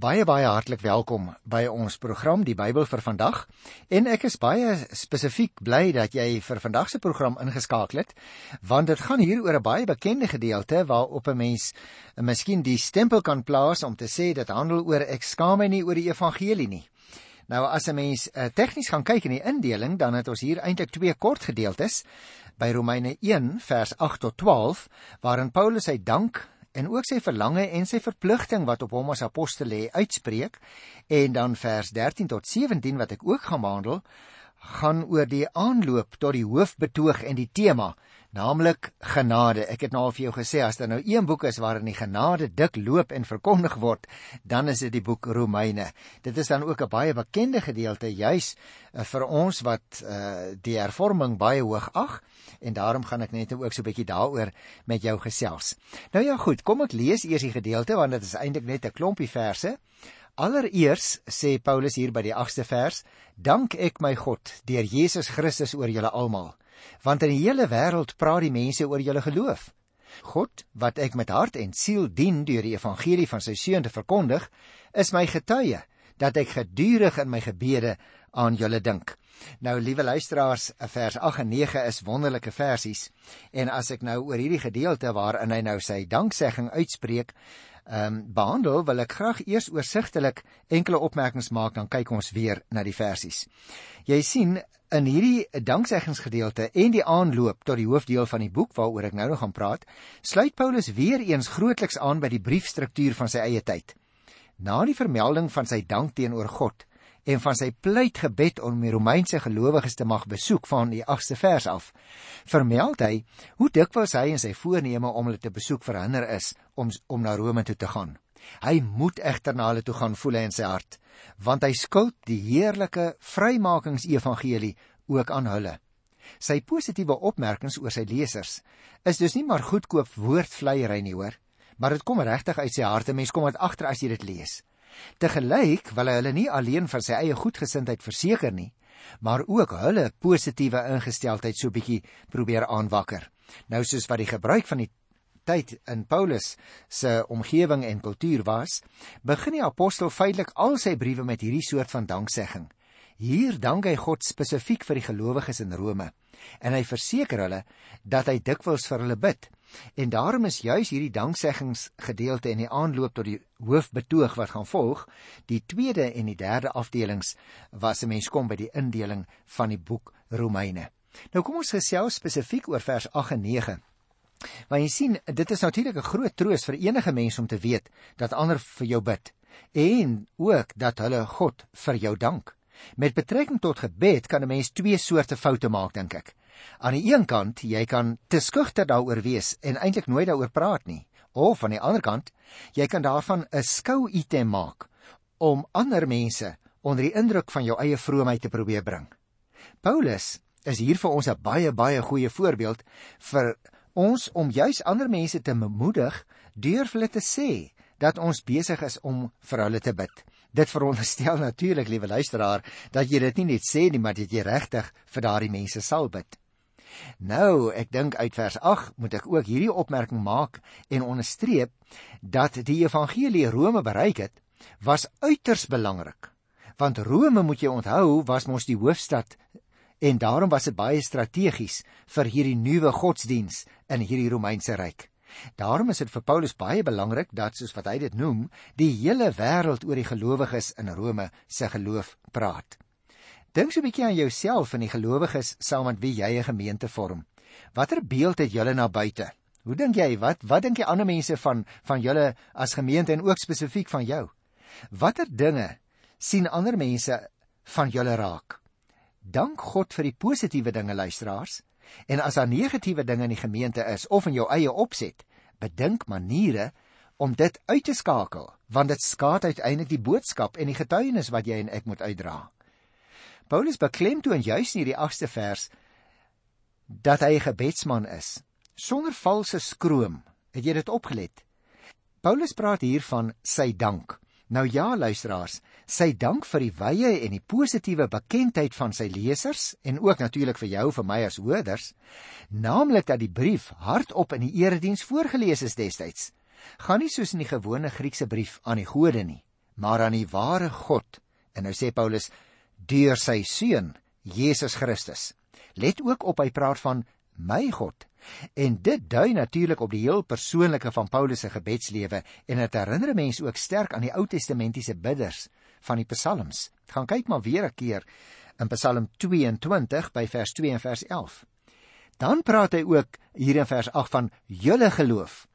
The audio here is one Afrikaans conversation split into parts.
Baie baie hartlik welkom by ons program Die Bybel vir vandag. En ek is baie spesifiek bly dat jy vir vandag se program ingeskakel het, want dit gaan hier oor 'n baie bekende gedeelte waarop 'n mens miskien die stempel kan plaas om te sê dit handel oor ek skaam my nie oor die evangelie nie. Nou as 'n mens uh, tegnies gaan kyk in die indeling, dan het ons hier eintlik twee kort gedeeltes by Romeine 1 vers 8 tot 12 waarin Paulus sy dank en ook sy verlange en sy verpligting wat op hom as apostel lê uitspreek. En dan vers 13 tot 17 wat ek ook gaan behandel gaan oor die aanloop tot die hoofbetoog en die tema naamlik genade. Ek het nou al vir jou gesê as daar nou een boek is waarin die genade dik loop en verkondig word, dan is dit die boek Romeine. Dit is dan ook 'n baie bekende gedeelte juis uh, vir ons wat uh, die hervorming baie hoog ag en daarom gaan ek net ook so 'n bietjie daaroor met jou gesels. Nou ja, goed, kom ek lees eers die gedeelte want dit is eintlik net 'n klompie verse. Allereers sê Paulus hier by die 8ste vers: Dank ek my God deur Jesus Christus oor julle almal want in die hele wêreld praat die mense oor julle geloof. God, wat ek met hart en siel dien deur die evangelie van sy seun te verkondig, is my getuie dat ek gedurig in my gebede aan julle dink. Nou liewe luisteraars, vers 8 en 9 is wonderlike versies en as ek nou oor hierdie gedeelte waarin hy nou sy danksegging uitspreek, ehm um, behandel, wil ek graag eers oorsigtelik enkele opmerkings maak dan kyk ons weer na die versies. Jy sien In hierdie dankseggingsgedeelte en die aanloop tot die hoofdeel van die boek waaroor ek nou nog gaan praat, sluit Paulus weer eens grootliks aan by die briefstruktuur van sy eie tyd. Na die vermelding van sy dank teenoor God en van sy pleitgebed om die Romeinse gelowiges te mag besoek van die 8ste vers af, vermeld hy hoe dikwels hy in sy voorneme om hulle te besoek verhinder is om om na Rome toe te gaan. Hy moet egter na hulle toe gaan voel in sy hart want hy skuld die heerlike vrymakingsevangelie ook aan hulle. Sy positiewe opmerkings oor sy lesers is dus nie maar goedkoop woordvleiery nie hoor, maar dit kom regtig uit sy hart. Mense kom dit agter as jy dit lees. Te gelyk wil hy hulle nie alleen van sy eie goedgesindheid verseker nie, maar ook hulle positiewe ingesteldheid so bietjie probeer aanwakker. Nou soos wat die gebruik van die tyd in Paulus se omgewing en kultuur was, begin die apostel feitelik al sy briewe met hierdie soort van danksegging. Hier dank hy God spesifiek vir die gelowiges in Rome en hy verseker hulle dat hy dikwels vir hulle bid. En daarom is juis hierdie dankseggingsgedeelte en die aanloop tot die hoofbetoog wat gaan volg, die tweede en die derde afdelings was 'n mens kom by die indeling van die boek Romeine. Nou kom ons gesels spesifiek oor vers 8 en 9. Maar jy sien, dit is natuurlik 'n groot troos vir enige mens om te weet dat ander vir jou bid en ook dat hulle God vir jou dank. Met betrekking tot gebed kan 'n mens twee soorte foute maak, dink ek. Aan die een kant, jy kan te skugter daaroor wees en eintlik nooit daaroor praat nie. Of aan die ander kant, jy kan daarvan 'n skou item maak om ander mense onder die indruk van jou eie vroomheid te probeer bring. Paulus is hier vir ons 'n baie baie goeie voorbeeld vir ons om juis ander mense te bemoedig deur hulle te sê dat ons besig is om vir hulle te bid. Dit veronderstel natuurlik, liewe luisteraar, dat jy dit nie net sê nie, maar dat jy regtig vir daardie mense sal bid. Nou, ek dink uit vers 8 moet ek ook hierdie opmerking maak en onderstreep dat die evangelie Rome bereik het, was uiters belangrik. Want Rome, moet jy onthou, was mos die hoofstad en daarom was dit baie strategies vir hierdie nuwe godsdiens in hierdie Romeinse ryk. Daarom is dit vir Paulus baie belangrik dat soos wat hy dit noem, die hele wêreld oor die gelowiges in Rome se geloof praat. Dink so 'n bietjie aan jouself en die gelowiges saam met wie jy 'n gemeente vorm. Watter beeld het julle na buite? Hoe dink jy wat wat dink die ander mense van van julle as gemeente en ook spesifiek van jou? Watter dinge sien ander mense van julle raak? Dank God vir die positiewe dinge luisteraars. En as daar negatiewe dinge in die gemeente is of in jou eie opset, bedink maniere om dit uit te skakel, want dit skaad uiteindelik die boodskap en die getuienis wat jy en ek moet uitdra. Paulus beklemtoon juis in hierdie 8ste vers dat hy 'n gebedsman is, sonder valse skroom. Het jy dit opgelet? Paulus praat hier van sy dank. Nou ja, luisteraars, sy dank vir die wye en die positiewe bekendheid van sy lesers en ook natuurlik vir jou vir my as hoorders, naamlik dat die brief hardop in die erediens voorgeles is destyds. Gaan nie soos in die gewone Griekse brief aan die gode nie, maar aan die ware God. En nou sê Paulus deur sy seun Jesus Christus. Let ook op hy praat van my God. En dit dui natuurlik op die heel persoonlike van Paulus se gebedslewe en dit herinner mense ook sterk aan die Ou Testamentiese bidders van die Psalms. Gaan kyk maar weer 'n keer in Psalm 22 by vers 2 en vers 11. Dan praat hy ook hier in vers 8 van julle geloof.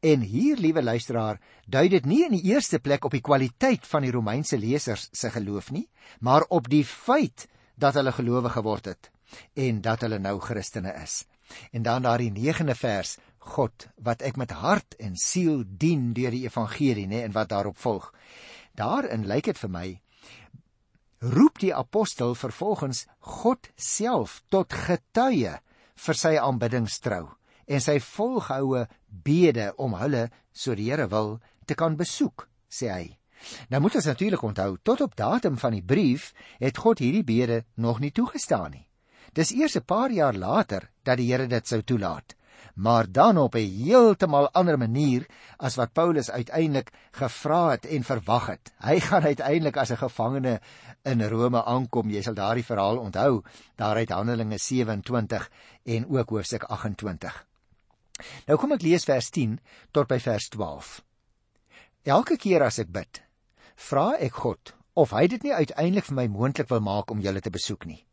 En hier, liewe luisteraar, dui dit nie in die eerste plek op die kwaliteit van die Romeinse lesers se geloof nie, maar op die feit dat hulle gelowe geword het en dat hulle nou Christene is. En dan daardie 9de vers, God wat ek met hart en siel dien deur die evangelie, nê, en wat daarop volg. Daarin lyk dit vir my roep die apostel vervolgens God self tot getuie vir sy aanbiddingstrou en sy volgehoue bede om hulle so die Here wil te kan besoek, sê hy. Nou moet ons natuurlik onthou, tot op datum van die brief het God hierdie bede nog nie toegestaan nie. Dis eers 'n paar jaar later dat die Here dit sou toelaat, maar dan op 'n heeltemal ander manier as wat Paulus uiteindelik gevra het en verwag het. Hy gaan uiteindelik as 'n gevangene in Rome aankom. Jy sal daardie verhaal onthou, daar uit Handelinge 27 en ook hoofstuk 28. Nou kom ek lees vers 10 tot by vers 12. Elke keer as ek bid, vra ek God of hy dit nie uiteindelik vir my moontlik wil maak om julle te besoek nie.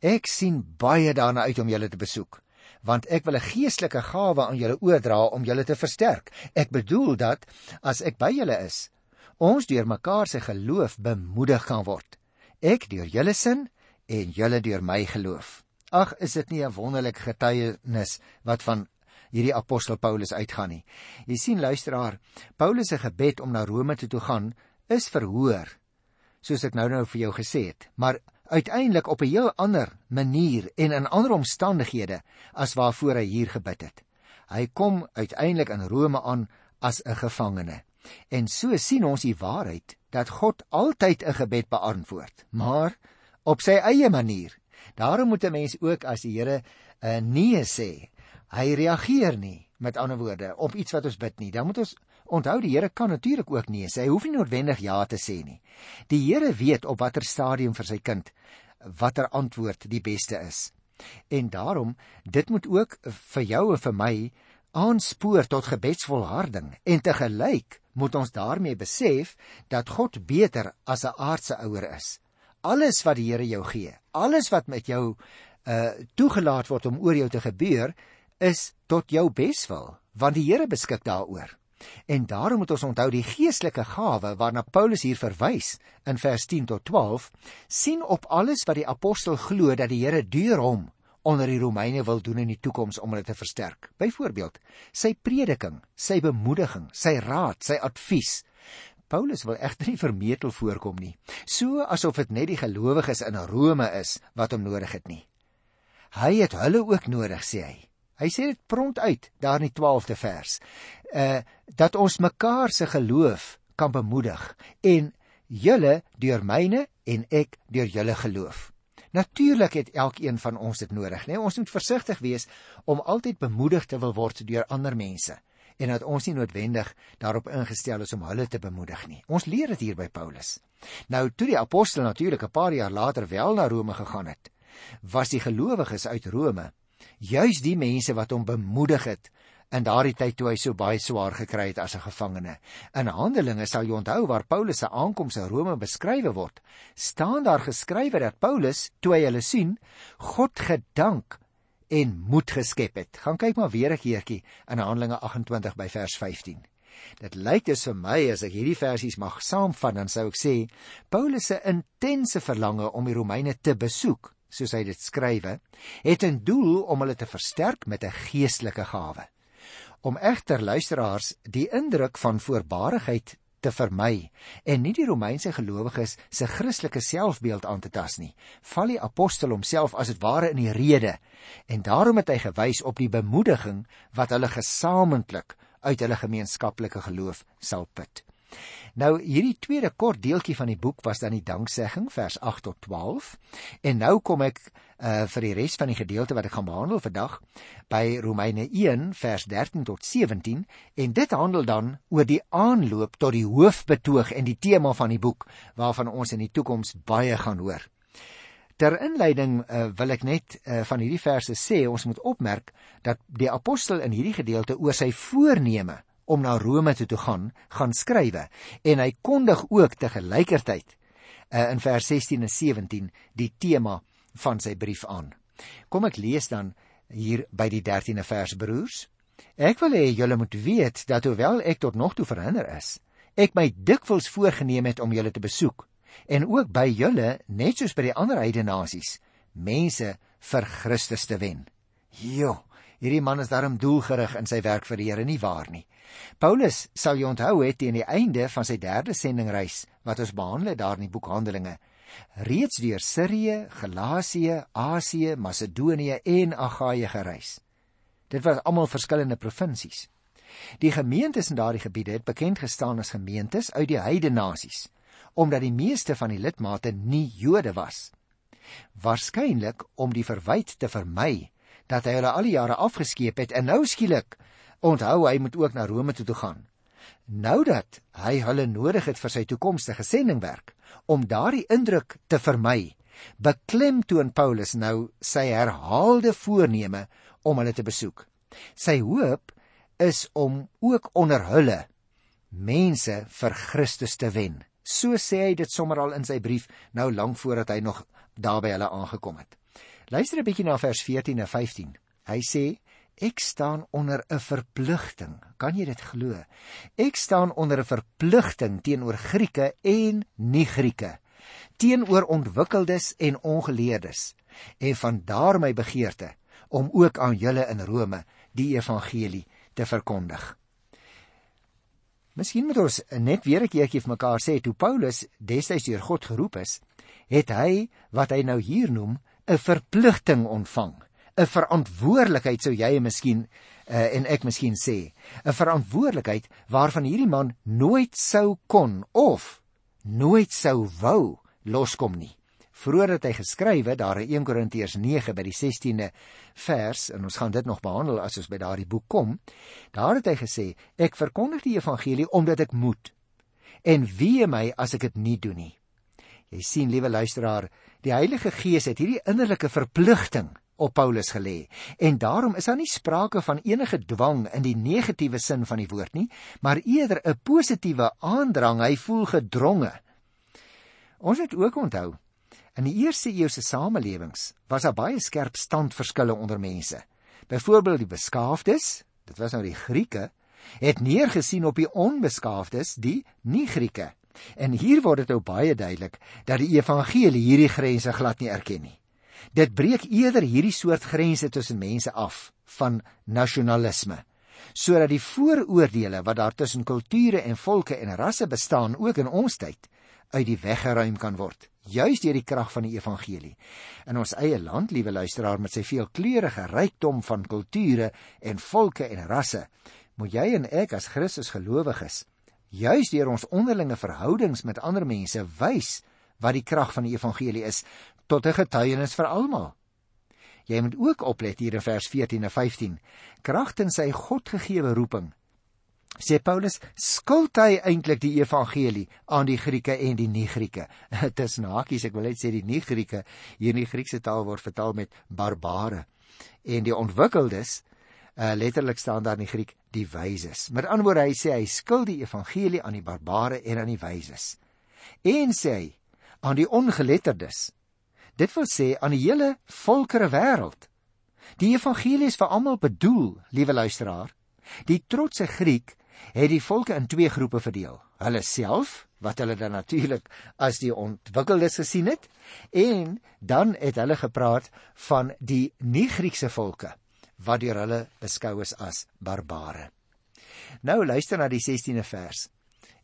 Ek sien baie daarna uit om julle te besoek, want ek wil 'n geestelike gawe aan julle oordra om julle te versterk. Ek bedoel dat as ek by julle is, ons deur mekaar se geloof bemoedig kan word. Ek deur julle sin en julle deur my geloof. Ag, is dit nie 'n wonderlike getuienis wat van hierdie apostel Paulus uitgaan nie. Jy sien luisteraar, Paulus se gebed om na Rome toe te gaan is verhoor, soos ek nou nou vir jou gesê het, maar uiteindelik op 'n heel ander manier en in ander omstandighede as waarvoor hy hier gebid het. Hy kom uiteindelik in Rome aan as 'n gevangene. En so sien ons die waarheid dat God altyd 'n gebed beantwoord, maar op sy eie manier. Daarom moet 'n mens ook as die Here 'n uh, nee sê, hy reageer nie met ander woorde op iets wat ons bid nie. Dan moet ons Onthou die Here kan natuurlik ook nee sê. Hy hoef nie noodwendig ja te sê nie. Die Here weet op watter stadium vir sy kind watter antwoord die beste is. En daarom dit moet ook vir jou en vir my aanspoor tot gebedsvolharding en te gelyk moet ons daarmee besef dat God beter as 'n aardse ouer is. Alles wat die Here jou gee, alles wat met jou uh toegelaat word om oor jou te gebeur, is tot jou beswil, want die Here beskik daaroor. En daarom moet ons onthou die geestelike gawe waarna Paulus hier verwys in vers 10 tot 12 sien op alles wat die apostel glo dat die Here deur hom onder die Romeine wil doen in die toekoms om hulle te versterk. Byvoorbeeld, sy prediking, sy bemoediging, sy raad, sy advies. Paulus wil egter nie vermetel voorkom nie, so asof dit net die gelowiges in Rome is wat hom nodig het nie. Hy het hulle ook nodig, sê hy. Hy sê dit prompt uit daar in die 12de vers. Uh dat ons mekaar se geloof kan bemoedig en julle deur myne en ek deur julle geloof. Natuurlik het elkeen van ons dit nodig, né? Nee, ons moet versigtig wees om altyd bemoedig te wil word deur ander mense en dat ons nie noodwendig daarop ingestel is om hulle te bemoedig nie. Ons leer dit hier by Paulus. Nou toe die apostel natuurlik 'n paar jaar later wel na Rome gegaan het, was die gelowiges uit Rome juis die mense wat hom bemoedig het in daardie tyd toe hy so baie swaar gekry het as 'n gevangene. In Handelinge sal jy onthou waar Paulus se aankoms in Rome beskryf word, staan daar geskrywe dat Paulus, toe hy hulle sien, God gedank en moed geskep het. Gaan kyk maar weer 'n keertjie in Handelinge 28 by vers 15. Dit lyk dus vir my as ek hierdie versies mag saamvat dan sou ek sê Paulus se intense verlange om die Romeine te besoek soos hy dit skrywe, het 'n doel om hulle te versterk met 'n geestelike gawe. Om egter luisteraars die indruk van voorbarigheid te vermy en nie die Romeinse gelowiges se Christelike selfbeeld aan te tas nie, val die apostel homself as dit ware in die rede en daarom het hy gewys op die bemoediging wat hulle gesamentlik uit hulle gemeenskaplike geloof sal put. Nou hierdie tweede kort deeltjie van die boek was dan die danksegging vers 8 tot 12 en nou kom ek uh vir die res van die gedeelte wat ek gaan behandel vandag by Romeine 1 vers 13 tot 17 en dit handel dan oor die aanloop tot die hoofbetoog en die tema van die boek waarvan ons in die toekoms baie gaan hoor. Ter inleiding uh, wil ek net uh, van hierdie verse sê ons moet opmerk dat die apostel in hierdie gedeelte oor sy voorneme om na Rome toe te gaan, gaan skrywe en hy kondig ook te gelykertyd uh, in vers 16 en 17 die tema van sy brief aan. Kom ek lees dan hier by die 13de vers broers. Ek wil hê julle moet weet dat hoewel ek tot nog toe verhinder is, ek my dikwels voorgenem het om julle te besoek en ook by julle net soos by die ander heidene nasies mense vir Christus te wen. Jo, hierdie man is daarom doelgerig in sy werk vir die Here nie waar nie. Paulus sal jy onthou het teen die einde van sy derde sendingreis wat ons behandel het daar in die boek Handelinge reeds deur Sirië, Galasië, Asië, Macedonië en Agaia gereis. Dit was almal verskillende provinsies. Die gemeentes in daardie gebiede het bekend gestaan as gemeentes uit die heidene nasies omdat die meeste van die lidmate nie Jode was. Waarskynlik om die verwyte te vermy dat hy hulle al die jare afgeskeep het en nou skielik onthou hy moet ook na Rome toe toe gaan. Nou dat hy hulle nodig het vir sy toekomstige sendingwerk om daardie indruk te vermy, beklemtoon Paulus nou sy herhaalde voorneme om hulle te besoek. Sy hoop is om ook onder hulle mense vir Christus te wen. So sê hy dit sommer al in sy brief nou lank voordat hy nog daar by hulle aangekom het. Luister 'n bietjie na vers 14 en 15. Hy sê Ek staan onder 'n verpligting. Kan jy dit glo? Ek staan onder 'n verpligting teenoor Grieke en nie-Grieke, teenoor ontwikkeldes en ongeleerdes, en van daar my begeerte om ook aan julle in Rome die evangelie te verkondig. Miskien moet ons net weer 'n keertjie vir mekaar sê toe Paulus destyds deur God geroep is, het hy wat hy nou hier noem 'n verpligting ontvang. 'n verantwoordelikheid sou jy miskien uh, en ek miskien sê 'n verantwoordelikheid waarvan hierdie man nooit sou kon of nooit sou wou loskom nie. Vroeger het hy geskrywe daar in 1 Korintiërs 9 by die 16de vers en ons gaan dit nog behandel as ons by daardie boek kom. Daar het hy gesê ek verkondig die evangelie omdat ek moet. En wie my as ek dit nie doen nie. Jy sien liewe luisteraar, die Heilige Gees het hierdie innerlike verpligting op Paulus gelê. En daarom is daar nie sprake van enige dwang in die negatiewe sin van die woord nie, maar eerder 'n positiewe aandrang. Hy voel gedronge. Ons het ook onthou in die eerste eeu se samelewings was daar baie skerp standverskille onder mense. Byvoorbeeld die beskaafdes, dit was nou die Grieke, het neergesien op die onbeskaafdes, die nie-Grieke. En hier word dit nou baie duidelik dat die evangelie hierdie grense glad nie erken nie. Dit breek eerder hierdie soort grense tussen mense af van nasionalisme sodat die vooroordeele wat daar tussen kulture en volke en rasse bestaan ook in ons tyd uit die weg geruim kan word juis deur die krag van die evangelie. In ons eie land liewe luisteraar met sy veelkleurige rykdom van kulture en volke en rasse moet jy en ek as Christus gelowiges juis deur ons onderlinge verhoudings met ander mense wys wat die krag van die evangelie is tot 'n getuienis vir almal. Jy moet ook oplet hier in vers 14 en 15. Kragtens sy Godgegewe roeping sê Paulus skuld hy eintlik die evangelie aan die Grieke en die nie-Grieke. Dit is nakies, ek wil net sê die nie-Grieke hier in die Griekse taal word vertaal met barbare en die ontwikkeldes uh, letterlik staan daar in die Griek die wyses. Met ander woorde hy sê hy skuld die evangelie aan die barbare en aan die wyses. En sê hy aan die ongeletterdes Dit wil sê aan die hele volkere wêreld. Die evangelie is vir almal bedoel, liewe luisteraar. Die trotse Griek het die volke in twee groepe verdeel. Hulle self, wat hulle dan natuurlik as die ontwikkeldes gesien het, en dan het hulle gepraat van die nie-Griekse volke wat deur hulle beskou is as barbare. Nou luister na die 16de vers.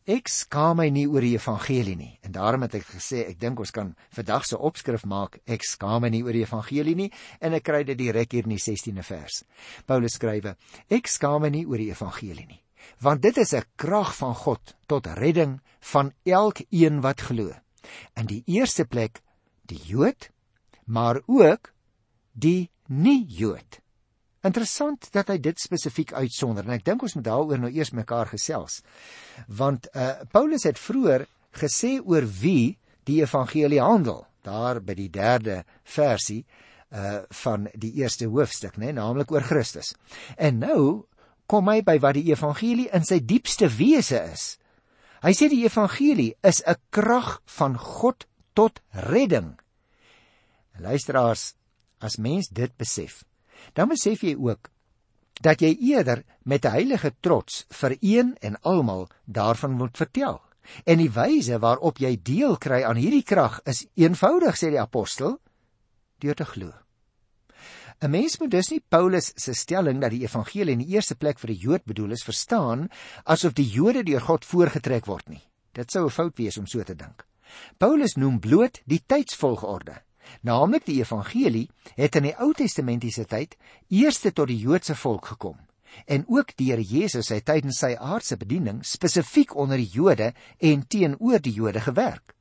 Ek skaam my nie oor die evangelie nie. En daarom het ek gesê ek dink ons kan vandag se opskrif maak ek skaam my nie oor die evangelie nie en ek kry dit direk hier in die 16de vers. Paulus skrywe: Ek skaam my nie oor die evangelie nie. want dit is 'n krag van God tot redding van elkeen wat glo. In die eerste plek die Jood, maar ook die nie-Jood. Interessant dat hy dit spesifiek uitsonder en ek dink ons moet daaroor nou eers mekaar gesels. Want uh Paulus het vroeër gesê oor wie die evangelie handel, daar by die 3de versie uh van die eerste hoofstuk, né, nee, naamlik oor Christus. En nou kom hy by wat die evangelie in sy diepste wese is. Hy sê die evangelie is 'n krag van God tot redding. Luisteraars, as mens dit besef, dan besef jy ook dat jy eerder met 'n heilige trots vir een en almal daarvan moet vertel. En die wyse waarop jy deel kry aan hierdie krag is eenvoudig sê die apostel deur te glo. 'n Mens moet dus nie Paulus se stelling dat die evangelie in die eerste plek vir die Jood bedoel is verstaan asof die Jode deur God voorgetrek word nie. Dit sou 'n fout wees om so te dink. Paulus noem bloot die tydsvolgorde. Naamlik die evangelie het in die Ou Testamentiese tyd eerste tot die Joodse volk gekom en ook deur Jesus het tydens sy aardse bediening spesifiek onder die Jode en teenoor die Jode gewerk.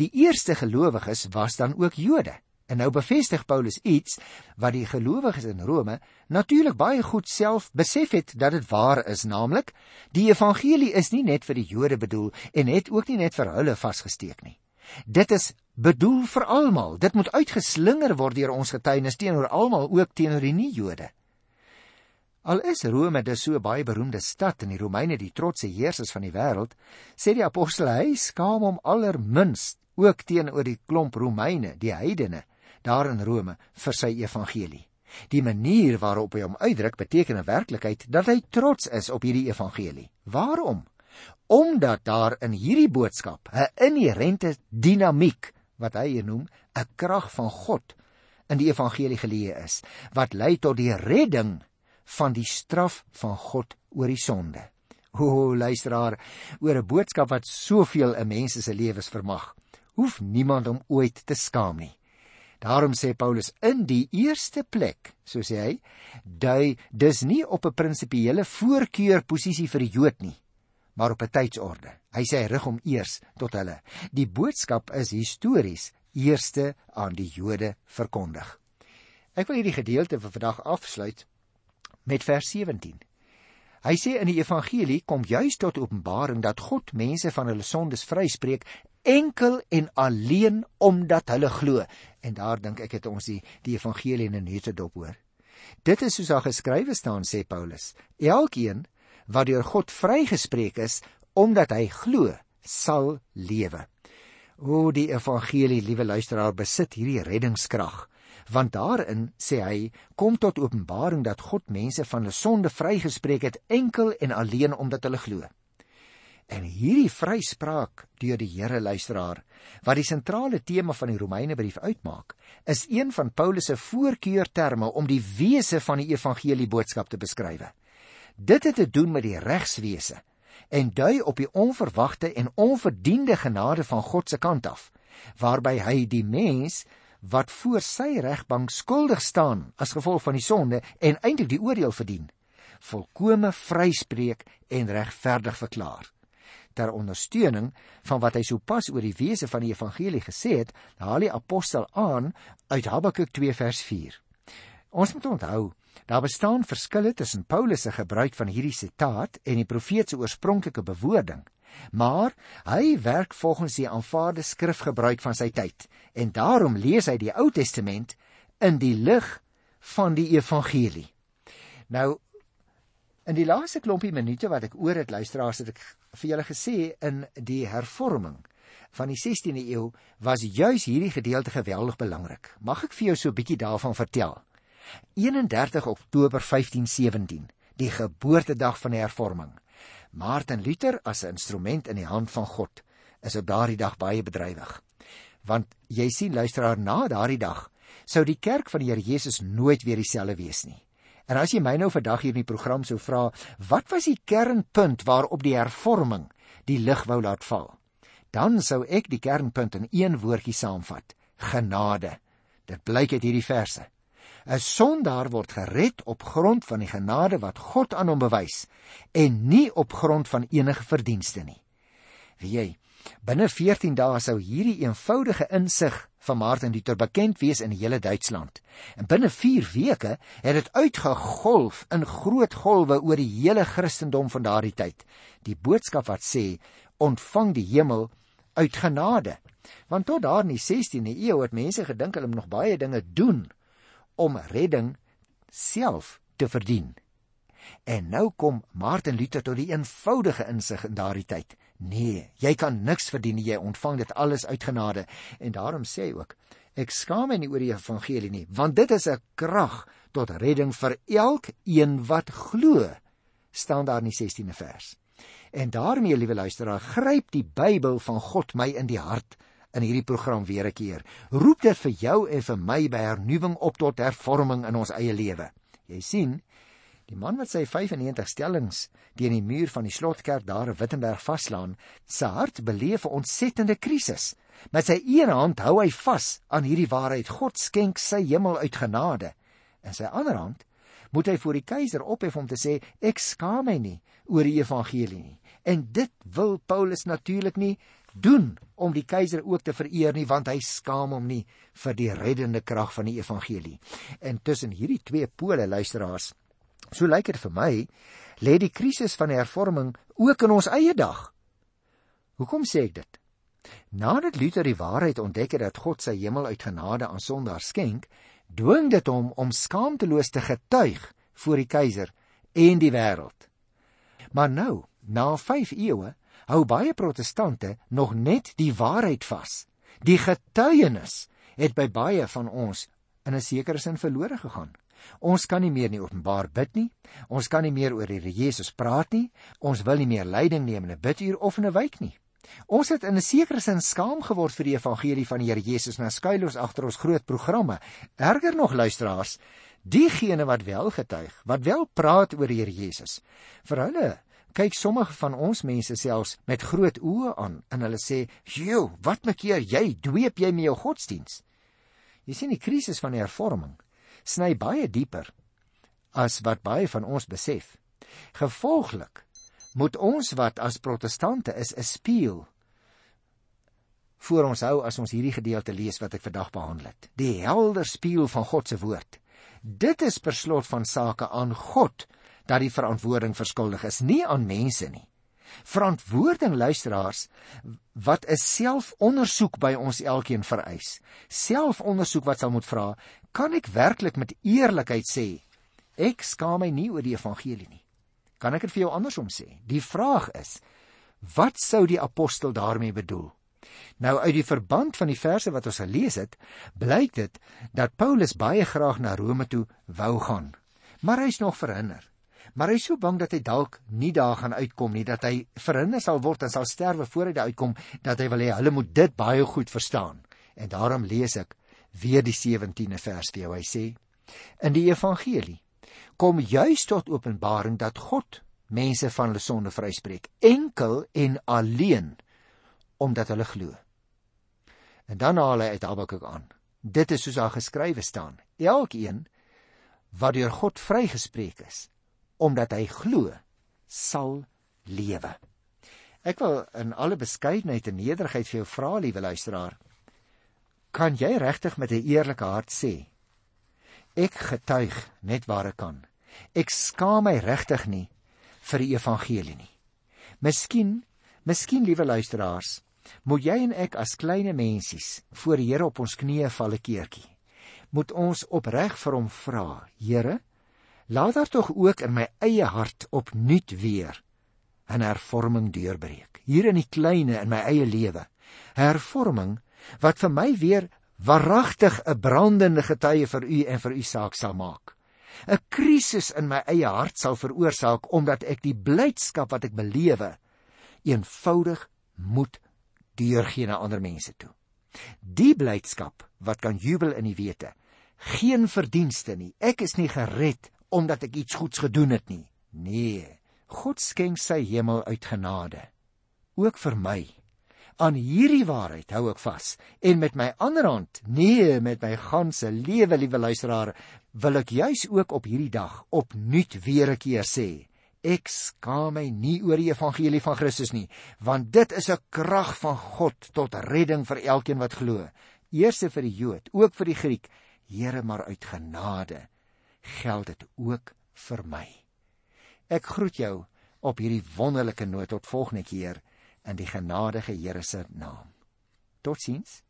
Die eerste gelowiges was dan ook Jode. En nou bevestig Paulus iets wat die gelowiges in Rome natuurlik baie goed self besef het dat dit waar is, naamlik die evangelie is nie net vir die Jode bedoel en het ook nie net vir hulle vasgesteek nie. Dit is bedoel vir almal. Dit moet uitgeslinger word deur ons getuienis teenoor almal, ook teenoor die nie-Jode. Al is Rome dus so baie beroemde stad en die Romeine die trotse heersers van die wêreld, sê die apostel hy skaam hom allerminst ook teenoor die klomp Romeine, die heidene daar in Rome vir sy evangelie. Die manier waarop hy hom uitdruk beteken in werklikheid dat hy trots is op hierdie evangelie. Waarom? omdat daar in hierdie boodskap 'n inherente dinamiek wat hy noem 'n krag van God in die evangelie geleë is wat lei tot die redding van die straf van God oor die sonde. O luisteraar, oor 'n boodskap wat soveel 'n mens se lewens vermag, hoef niemand om ooit te skaam nie. Daarom sê Paulus in die eerste plek, so sê hy, dui dis nie op 'n prinsipiële voorkeur posisie vir die Jood nie maar op 'n tydsorde. Hy sê rig hom eers tot hulle. Die boodskap is histories eerste aan die Jode verkondig. Ek wil hierdie gedeelte vir vandag afsluit met vers 17. Hy sê in die evangelie kom juis tot openbaring dat God mense van hulle sondes vryspreek enkel en alleen omdat hulle glo. En daar dink ek het ons die die evangelie in 'n nuwe dop hoor. Dit is soos daar geskrywe staan sê Paulus. Elkeen wat deur God vrygespreek is omdat hy glo, sal lewe. O die evangelie, liewe luisteraar, besit hierdie reddingskrag, want daarin sê hy kom tot openbaring dat God mense van hulle sonde vrygespreek het enkel en alleen omdat hulle glo. En hierdie vryspraak deur die Here luisteraar, wat die sentrale tema van die Romeinebrief uitmaak, is een van Paulus se voorkeurterme om die wese van die evangelie boodskap te beskryf. Dit het te doen met die regswese en dui op die onverwagte en onverdiende genade van God se kant af, waarby hy die mens wat voor sy regbank skuldig staan as gevolg van die sonde en eintlik die oordeel verdien, volkome vryspreek en regverdig verklaar. Ter ondersteuning van wat hy sopas oor die wese van die evangelie gesê het, haal die apostel aan uit Habakuk 2 vers 4. Ons moet onthou Daar bestaan verskille tussen Paulus se gebruik van hierdie sitaat en die profeet se oorspronklike bewoording. Maar hy werk volgens die aanvaarde skrifgebruik van sy tyd en daarom lees hy die Ou Testament in die lig van die evangelie. Nou in die laaste klompie minute wat ek oor het luisteraars het ek vir julle gesê in die hervorming van die 16de eeu was juis hierdie gedeelte geweldig belangrik. Mag ek vir jou so 'n bietjie daarvan vertel? 31 Oktober 1517, die geboortedag van die hervorming. Martin Luther as 'n instrument in die hand van God is op daardie dag baie bedrywig. Want jy sien luisteraar na daardie dag sou die kerk van die Here Jesus nooit weer dieselfde wees nie. En as jy my nou vandag hier in die program sou vra, wat was die kernpunt waarop die hervorming die lig wou laat val? Dan sou ek die kernpunt in een woordjie saamvat: genade. Dit blyk uit hierdie verse. 'n Sondaar word gered op grond van die genade wat God aan hom bewys en nie op grond van enige verdienste nie. Wie jy, binne 14 dae sou hierdie eenvoudige insig van Martin Luther bekend wees in die hele Duitsland. En binne 4 weke het dit uitgegolf in groot golwe oor die hele Christendom van daardie tyd. Die boodskap wat sê ontvang die hemel uit genade. Want tot daar in die 16de eeu het mense gedink hulle moet nog baie dinge doen om redding self te verdien. En nou kom Martin Luther tot die eenvoudige insig in daardie tyd. Nee, jy kan niks verdien nie, jy ontvang dit alles uit genade. En daarom sê hy ook: Ek skaam my nie oor die evangelie nie, want dit is 'n krag tot redding vir elkeen wat glo. staan daar in die 16de vers. En daarmee, liewe luisteraar, gryp die Bybel van God my in die hart in hierdie program weer 'n keer. Roep dit vir jou en vir my by hernuwing op tot hervorming in ons eie lewe. Jy sien, die man wat sy 95 stellings teen die muur van die slotkerk daar in Wittenberg vaslaan, sy hart beleef 'n ontsettende krisis. Met sy een hand hou hy vas aan hierdie waarheid: God skenk sy hemel uit genade. In sy ander hand moet hy voor die keiser ophef om te sê: Ek skaam my nie oor die evangelie nie. En dit wil Paulus natuurlik nie doen om die keiser ook te vereer nie want hy skaam hom nie vir die reddende krag van die evangelie. En tussen hierdie twee pole luisteraars, so lyk dit vir my, lê die krisis van die hervorming ook in ons eie dag. Hoekom sê ek dit? Nadat Luther die waarheid ontdek het dat God sy hemel uit genade aan sondaars skenk, dwing dit hom om skaamteloos te getuig voor die keiser en die wêreld. Maar nou, na 5 eeue, hou baie protestante nog net die waarheid vas. Die getuienis het by baie van ons in 'n sekere sin verlore gegaan. Ons kan nie meer nie openbaar bid nie. Ons kan nie meer oor die Here Jesus praat nie. Ons wil nie meer leiding neem in 'n biduur of in 'n wyk nie. Ons het in 'n sekere sin skaam geword vir die evangelie van die Here Jesus na skuilos agter ons groot programme. Erger nog luisteraars, diegene wat wel getuig, wat wel praat oor die Here Jesus. Vir hulle kyk sommige van ons mense selfs met groot oë aan en hulle sê: "Jo, wat maak jy? Jy dweep jy met jou godsdiens?" Jy sien die krisis van die hervorming sny baie dieper as wat baie van ons besef. Gevolglik moet ons wat as protestante is 'n spieël voor ons hou as ons hierdie gedeelte lees wat ek vandag behandel het. Die helder spieël van God se woord. Dit is per slot van sake aan God dat die verantwoording verskuldig is, nie aan mense nie. Verantwoording luisteraars wat 'n selfondersoek by ons elkeen vereis. Selfondersoek wat sal moet vra, kan ek werklik met eerlikheid sê ek skaam my nie oor die evangelie nie. Kan ek dit vir jou andersom sê? Die vraag is wat sou die apostel daarmee bedoel? Nou uit die verband van die verse wat ons gelees het, blyk dit dat Paulus baie graag na Rome toe wou gaan, maar hy is nog verhinder maar hy is so bang dat hy dalk nie daar gaan uitkom nie dat hy verhinder sal word en sal sterwe voor hy daar uitkom dat hy wil hê hulle moet dit baie goed verstaan. En daarom lees ek weer die 17de vers vir jou. Hy sê in die evangelie kom juis tot openbaring dat God mense van hulle sonde vryspreek enkel en alleen omdat hulle glo. En dan haal hy uit Habakuk aan. Dit is soos daar geskrywe staan. Elkeen wat deur God vrygespreek is omdat hy glo sal lewe. Ek wil in alle beskeidenheid en nederigheid vir jou vra, liewe luisteraar, kan jy regtig met 'n eerlike hart sê ek getuig net waar ek kan. Ek skaam my regtig nie vir die evangelie nie. Miskien, miskien liewe luisteraars, moet jy en ek as klein mensies voor die Here op ons knieë val 'n keertjie. Moet ons opreg vir hom vra, Here, laat daar tog ook in my eie hart opnuut weer 'n hervorming deurbreek. Hier in die kleine in my eie lewe. Hervorming wat vir my weer waaragtig 'n brandende getuie vir u en vir u saak sal maak. 'n krisis in my eie hart sal veroorsaak omdat ek die blydskap wat ek belewe eenvoudig moet deurgee na ander mense toe. Die blydskap wat kan jubel in die wete. Geen verdienste nie. Ek is nie gered omdat ek iets goeds gedoen het nie. Nee, God skenk sy hemel uit genade. Ook vir my. Aan hierdie waarheid hou ek vas en met my ander hand, nee, met my ganse lewe, liewe luisteraar, wil ek juis ook op hierdie dag opnuut weer 'n keer sê, ek skaam my nie oor die evangelie van Christus nie, want dit is 'n krag van God tot redding vir elkeen wat glo, eers vir die Jood, ook vir die Griek, Here maar uit genade geld dit ook vir my. Ek groet jou op hierdie wonderlike noot tot volgende keer in die genadige Here se naam. Totsiens.